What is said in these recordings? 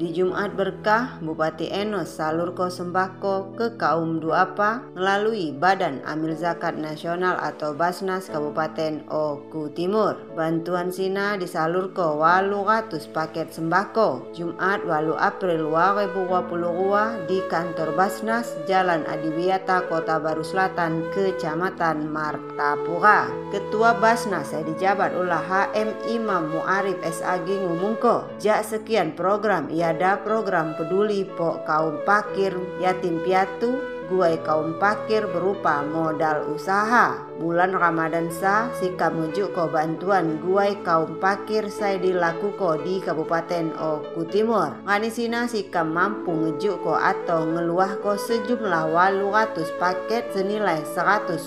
di Jumat Berkah, Bupati Enos salurko sembako ke kaum duapa melalui Badan Amil Zakat Nasional atau Basnas Kabupaten Oku Timur. Bantuan Sina disalurko walu ratus paket sembako Jumat walu April 2022 di kantor Basnas Jalan Adiwiyata Kota Baru Selatan Kecamatan Martapura. Ketua Basnas saya dijabat ulah HM Imam Muarif SAG ngumungko. Jak sekian program ia ada program peduli po kaum pakir yatim piatu guai kaum pakir berupa modal usaha. Bulan Ramadan sa sikap menuju ko bantuan guai kaum pakir saya dilaku ko di Kabupaten Oku Timur. Ngani sina sikap mampu ngejuk ko atau ngeluah ko sejumlah walu ratus paket senilai 180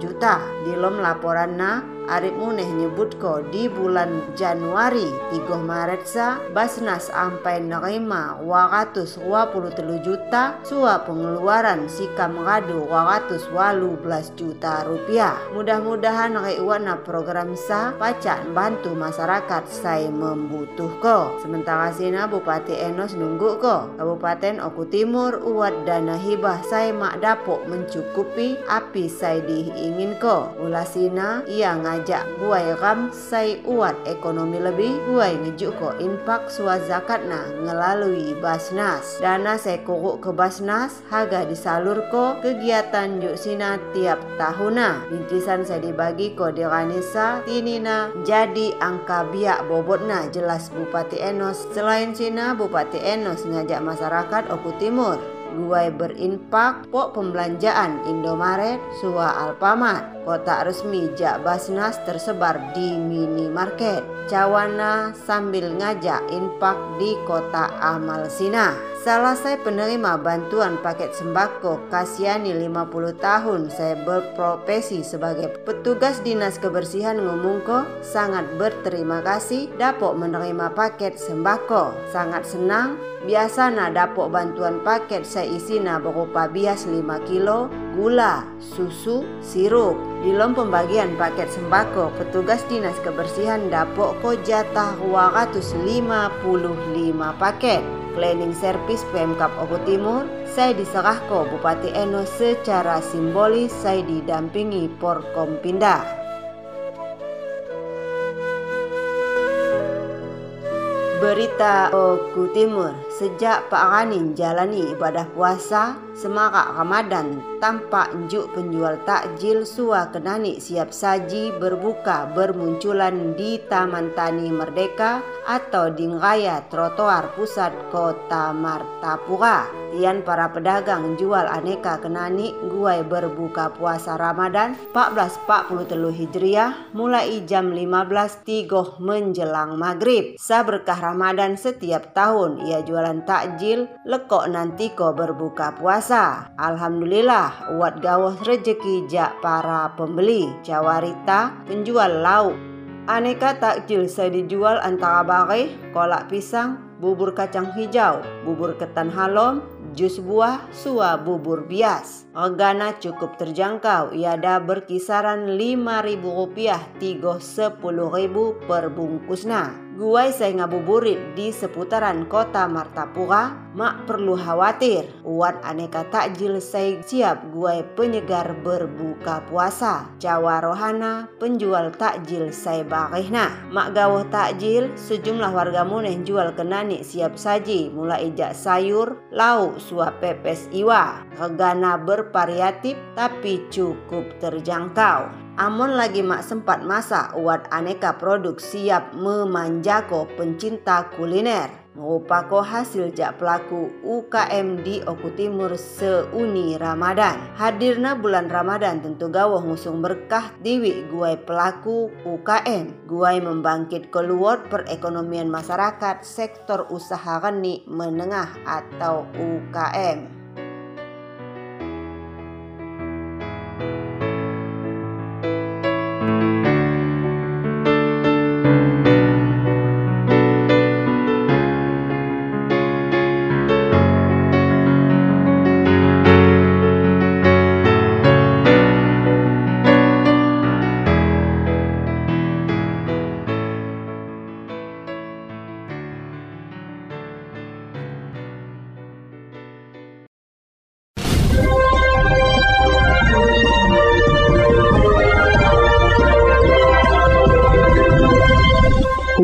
juta. Di lom laporan na Arif Muneh nyebut ko di bulan Januari 3 Maret sa Basnas ampai nerima 223 juta sua pengeluaran sika mengadu 218 juta rupiah. Mudah-mudahan na program sa pacak bantu masyarakat saya membutuh ko. Sementara sina Bupati Enos nunggu ko. Kabupaten Oku Timur uat dana hibah saya mak dapok mencukupi api saya diingin ko. Ulasina ia ngajak guai ram sai uat ekonomi lebih guai ngejuk ko impak sua zakat na ngelalui Basnas. Dana saya kuruk ke Basnas harga disalur ko kegiatan juk sina tiap tahuna. Bintisan saya dibagi ko diranisa tinina jadi angka biak bobotna jelas Bupati Enos. Selain Cina Bupati Enos ngajak masyarakat Oku Timur Guai berinpak pok pembelanjaan Indomaret, Sua Alfamart. Kota resmi Jak Basnas tersebar di minimarket. Cawana sambil ngajak infak di kota Amal Sina. Saya penerima bantuan paket sembako Kasiani 50 tahun saya berprofesi sebagai petugas dinas kebersihan ngomongko. Sangat berterima kasih dapat menerima paket sembako. Sangat senang biasa na dapat bantuan paket saya isi na berupa bias 5 kilo gula susu sirup. Di lom pembagian paket sembako petugas dinas kebersihan dapat ko jatah 255 paket cleaning service Pemkap Oku Timur, saya diserah ke Bupati Eno secara simbolis saya didampingi Porkompinda. Berita Oku Timur, sejak Pak Ranin jalani ibadah puasa, semarak Ramadan tampak njuk penjual takjil sua kenani siap saji berbuka bermunculan di Taman Tani Merdeka atau di raya trotoar pusat kota Martapura. Tian para pedagang jual aneka kenani guai berbuka puasa Ramadan 1443 Hijriah mulai jam 15 tigoh menjelang maghrib. Sa berkah Ramadan setiap tahun ia jualan takjil lekok nanti ko berbuka puasa. Alhamdulillah uat gawah rejeki jak para pembeli. Cawarita penjual lauk. Aneka takjil saya dijual antara bare, kolak pisang, bubur kacang hijau, bubur ketan halom, jus buah, sua bubur bias. Regana cukup terjangkau, iada berkisaran Rp5.000 tigo 10.000 per bungkusna. Guai saya ngabuburit di seputaran kota Martapura, mak perlu khawatir. Uat aneka takjil saya siap guai penyegar berbuka puasa. Jawa Rohana, penjual takjil saya barihna. Mak gawah takjil, sejumlah warga muneh jual kenani siap saji, mulai ijak sayur, lauk, suap pepes iwa. Regana bervariatif tapi cukup terjangkau. Amon lagi mak sempat masak uat aneka produk siap memanjako pencinta kuliner. Merupakan hasil jak pelaku UKM di Oku Timur seuni Ramadan. Hadirna bulan Ramadan tentu gawah ngusung berkah diwi guai pelaku UKM. Guai membangkit keluar perekonomian masyarakat sektor usaha reni menengah atau UKM.